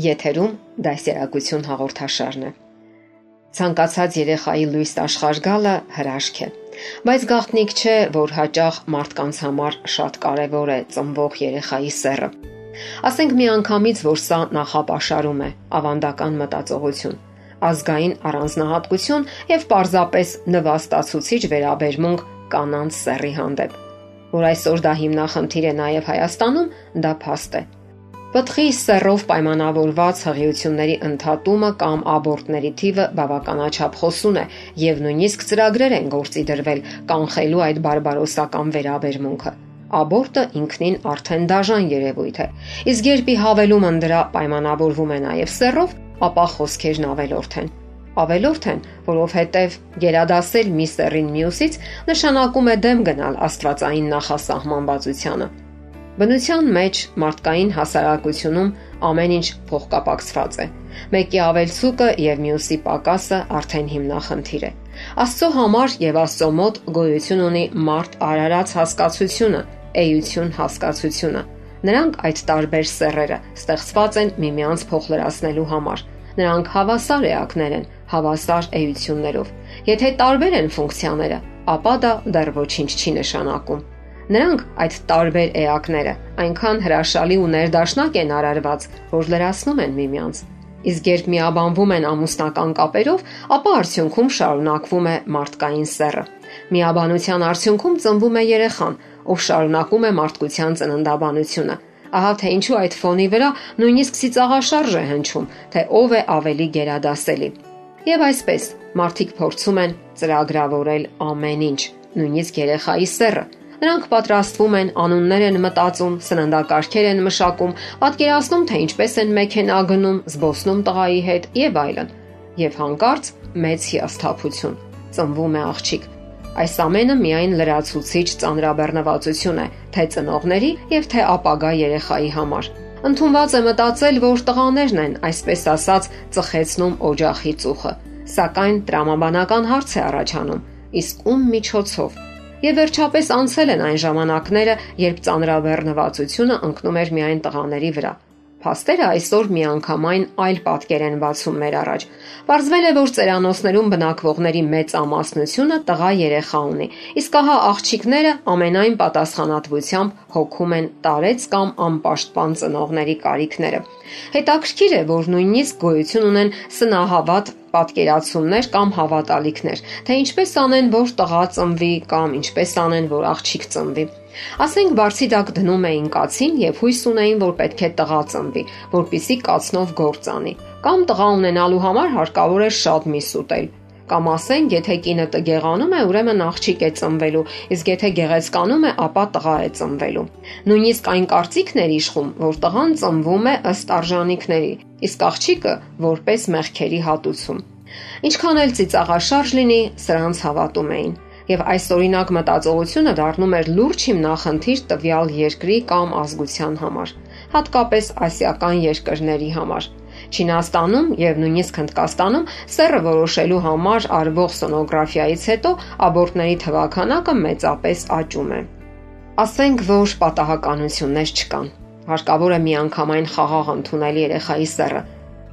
Եթերում դասերակցություն հաղորդաշարն է։ Ցանկացած երեխայի լույս աշխարհ գալը հրաշք է, բայց գաղտնիք չէ, որ հաճախ մարդկանց համար շատ կարևոր է ծնվող երեխայի սերը։ Ասենք միանգամից, որ սա նախապաշարում է, ավանդական մտածողություն, ազգային առանձնահատկություն եւ պարզապես նվաստացուցիչ վերաբերմունք կանանց սեռի հանդեպ որ այսօր դա հիմնախնդիր է նաև Հայաստանում, դա փաստ է։ Պտղի սեռով պայմանավորված հղիությունների ընդհատումը կամ աբորտների թիվը բավականաչափ խոսուն է եւ նույնիսկ ծրագրեր են գործի դրվել կանխելու այդ բարբարոսական վերաբերմունքը։ Աբորտը ինքնին արդեն դաժան երևույթ է։ Իսկ երբ ի հավելումը դրա պայմանավորվում է նաև սեռով, ապա խոսքերն ավելորդ են ավելորդ են, որովհետև գերադասել մի սեռին մյուսից նշանակում է դեմ գնալ աստվածային նախասահմանվածությանը։ Բնության մեջ մարդկային հասարակությունում ամեն ինչ փոխկապակցված է։ Մեկի ավելցուկը եւ մյուսի պակասը արդեն հիմնախնդիր է։ Աստծո համար եւ Աստծո մոտ գոյություն ունի մարդ արարած հասկացությունը, էություն հասկացությունը։ Նրանք այդ տարբեր սեռերը ստեղծված են միմյանց փոխլրացնելու համար։ Նրանք հավասար էակներ են, հավասար էություններով։ Եթե տարբեր են ֆունկցիաները, ապա դա դեռ ոչինչ չի նշանակում։ Նրանք այդ տարբեր էակները այնքան հրաշալի ու ներդաշնակ են արարված, որ լրացնում են միմյանց։ Իսկ երբ միաբանվում են ամուսնական կապերով, ապա արդյունքում շարունակվում է մարդկային սեռը։ Միաբանության արդյունքում ծնվում է երեխան, ով շարունակում է մարդկության ծննդաբանությունը։ Ահա թե ինչու այդ ֆոնի վրա նույնիսկ ցիծաղաշարժ է հնչում, թե ով է ավելի գերադասելի։ Եվ այսպես մարդիկ փորձում են ծրագրավորել ամեն ինչ, նույնիսկ երեխայի սեռը։ Նրանք պատրաստվում են, անուններ են մտածում, սննդակարգեր են մշակում, պատկերացնում, թե ինչպես են մեքենա գնում, զբոսնում տղայի հետ եւ այլն։ Եվ հանկարծ մեծ հիասթափություն։ Ծնվում է աղջիկ։ Այս ամենը միայն լրացուցիչ ծանրաբեռնվածություն է, թե ծնողների եւ թե ապագա երեխայի համար։ Ընթունված է մտածել, որ տղաներն են, այսպես ասած, ծխեցնում օջախի ծուխը, սակայն տրամաբանական հարց է առաջանում. իսկ ում միջոցով։ Եվ վերջապես անցել են այն ժամանակները, երբ ծանրաբեռնվածությունը ընկնում էր միայն տղաների վրա։ Փաստերը այսօր միանգամայն այլ պատկեր են բացում մեր առաջ։ Պարզվել է, որ ծերանոցներում բնակվողների մեծ ամասնությունը տղա երեխա ունի, իսկ ահա աղջիկները ամենայն պատասխանատվությամբ հոգում են տարեց կամ անպաշտպան ծնողների կարիքները։ Հետաքրքիր է, որ նույնիսկ գոյություն ունեն սնահավատ պատկերացումներ կամ հավատալիքներ, թե ինչպես անեն, որ տղա ծնվի կամ ինչպես անեն, որ աղջիկ ծնվի։ Ասենք բարձի դակ դնում էին կացին եւ հույս ունեին, որ պետք է տղա ծնվի, որpիսի կացնով գործ անի։ Կամ տղա ունենալու համար հարկավոր է շատ միս ուտել, Կամ ասենք, եթե կինը տգեղանում է, ուրեմն աղջիկ է ծնվելու, իսկ եթե գեղեցկանում է, ապա տղա է ծնվելու։ Նույնիսկ այն կարծիքն էր իշխում, որ տղան ծնվում է ըստ արժանինքների, իսկ աղջիկը որպես մեղքերի հատուցում։ Ինչքան էլ ծիծաղաշարժ լինի, սրանց հավատում էին եւ այս օրինակ մտածողությունը դառնում էր լուրջ հիմնախնդիր տվյալ երկրի կամ ազգության համար, հատկապես ասիական երկրների համար։ Չինաստանում եւ նույնիսկ Հնդկաստանում սեռը որոշելու համար արվող սոնոգրաֆիայից հետո աբորտների թվականակը մեծապես աճում է։ Ասենք, որ պատահականություններ չկան։ Հարկավոր է միանգամայն խաղաղ ընդունել երեխայի սեռը։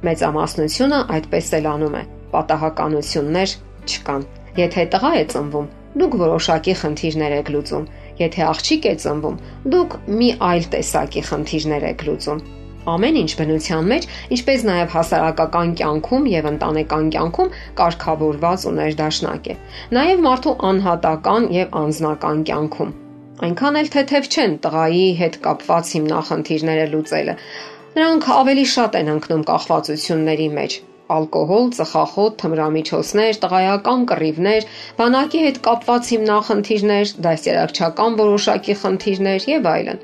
Մեծամասնությունը այդպես էլ անում է։ Պատահականություններ չկան։ Եթե տղա է ծնվում, դուք որոշակի խնդիրներ եք լուծում։ Եթե աղջիկ է ծնվում, դուք մի այլ տեսակի խնդիրներ եք լուծում Ամեն ինչ բնության մեջ, ինչպես նաև հասարակական կյանքում եւ ընտանեկան կյանքում կարգավորված ու ներդաշնակ է։ Նաև մարդու անհատական եւ անձնական կյանքում։ Այնքան էլ թեթև չեն տղայի հետ կապված հիմնախնդիրները լուծելը։ Նրանք ավելի շատ են ընկնում կախվածությունների մեջ, ալկոհոլ, ծխախոտ, թմրամիջոցներ, տղայական կռիվներ, բանակի հետ կապված հիմնախնդիրներ, դասերակցական որոշակի խնդիրներ եւ այլն։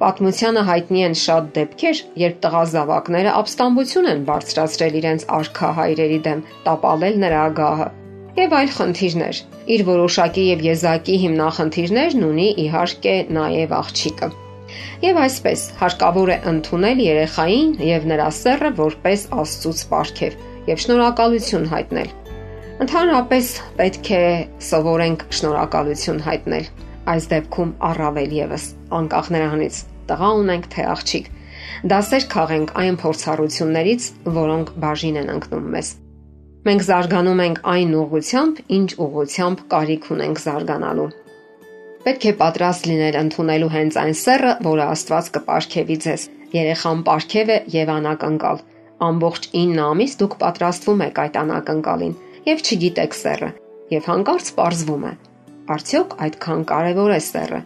Պատմությանը հայտնի են շատ դեպքեր, երբ տղա զավակները ապստամբություն են բարձրացրել իրենց արքա հայրերի դեմ, տապալել նրա գահը եւ այլ խնդիրներ։ Իր որոշակի եւ եզակի հիմնախնդիրներն ունի իհարկե նաեւ աղջիկը։ Եվ այսպես հարկավոր է ընդունել երեխային եւ նրա սեռը որպես Աստծուց ապարքև եւ շնորհակալություն հայտնել։ Ընդհանրապես պետք է սովորենք շնորհակալություն հայտնել։ Այս դեպքում առավել եւս անկախ նրանից տղա ունենք թե աղջիկ։ Դասեր քաղենք այն փորձառություններից, որոնք բաժին են ընկնում մեզ։ Մենք զարգանում ենք այն ուղությամբ, ինչ ուղությամբ կարիք ունենք զարգանալու։ Պետք է պատրաստ լինել ընդունելու հենց այն սեռը, որը Աստված կպարգևի ձեզ։ Երեխան պարգև է եւ անակնկալ։ Ամբողջ 9 ամիս դուք պատրաստվում եք այդ անակնկալին եւ չգիտեք սեռը։ Եվ հանկարծ parzվում է. արդյոք այդքան կարեւոր է սեռը։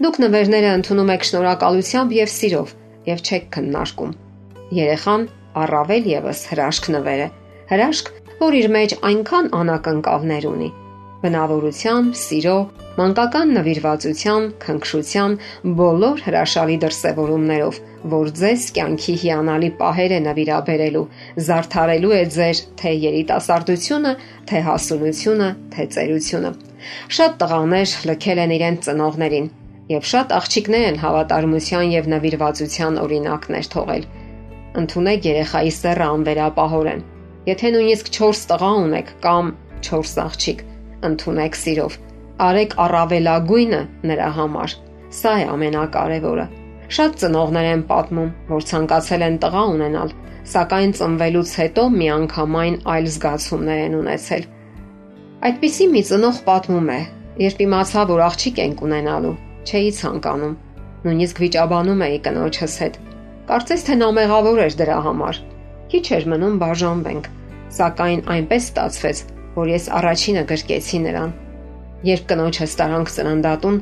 Դուք նվերները ընդունում եք շնորհակալությամբ եւ սիրով եւ չեք քննարկում։ Երեխան առավել եւս հրաշք նվեր է։ Հրաշք, որ իր մեջ այնքան անակնկալներ ունի բնավորության, սիրո, մանկական նվիրվածության, քնքշության բոլոր հրաշալի դրսևորումներով, որ ձեզ կյանքի հիանալի պահերը նվիրաբերելու, զարթարելու է ձեր թե երիտասարդությունը, թե հասունությունը, թե ծերությունը։ Շատ տղաներ լքել են իրենց ծնողներին, եւ շատ աղջիկներ են հավատարմության եւ նվիրվածության օրինակներ թողել։ Ընթունեք երեխայի սեռը անվերապահորեն։ Եթե նույնիսկ 4 տղա ունեք կամ 4 աղջիկ, ընդունեք սիրով։ Արեք առավելագույնը նրա համար։ Սա է ամենակարևորը։ Շատ ծնողներ են պատմում, որ ցանկացել են տղա ունենալ, սակայն ծնվելուց հետո միանգամայն այլ զգացումներ են ունեցել։ Այդպիսի մի ծնող պատմում է, երբ իմացա, որ աղջիկ ենք ունենալու, չէի ցանկանում։ Նույնիսկ վիճաբանում էի կնոջս հետ։ Կարծես թե նա մեղավոր էր դրա համար։ Քիչ էր մնում բաժանվենք, սակայն այնպես ստացվեց, որ ես առաջինը գրկեցի նրան։ Երբ կնոջս տարանք ծննդատուն,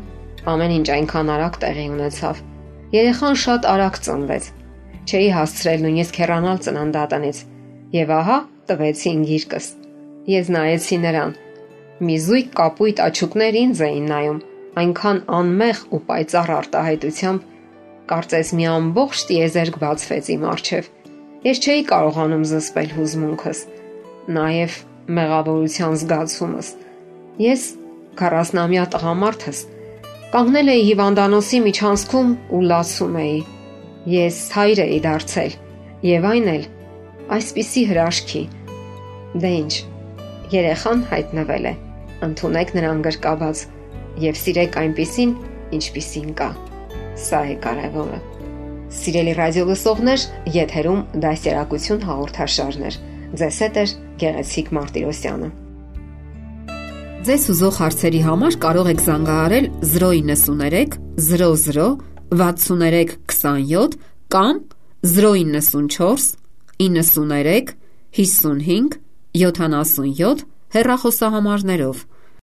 ամեն ինչ այնքան արագ տեղի ունեցավ։ Երեխան շատ արագ ծնվեց։ Չէի հասցրել նույնիսկ հեռանալ ծննդատնից։ Եվ ահա տվեցին գիրկս։ Ես նայեցի նրան։ Մի զույգ կապույտ աչուկներ ինձ էին նայում, այնքան անմեղ ու պայծառ արտահայտությամբ, կարծես մի ամբողջ տիեզերք բացվեց իմ առջև։ Ես չէի կարողանում զսպել հուզմունքս։ Նաև մեղավորության զգացումս։ Ես 40-ամյա տղամարդս կանգնել էի հիվանդանոցի միջանցքում ու լացում էի։ Ես հայր էի դարձել եւ այն էլ այսպիսի հրաշքի։ Դե ինչ, երեխան հայտնվել է։ Ընթունեք նրան գրկաբաց եւ սիրեք այնպիսին, ինչպիսին կա։ Սա է կարևորը։ Սիրելի ռադիո լսողներ, եթերում դասերակցություն հաղորդաշարներ։ Ձեզ հետ է Գեղեցիկ Մարտիրոսյանը։ Ձեզ ուզող հարցերի համար կարող եք զանգահարել 093 00 63 27 կամ 094 93 55 77 հեռախոսահամարներով։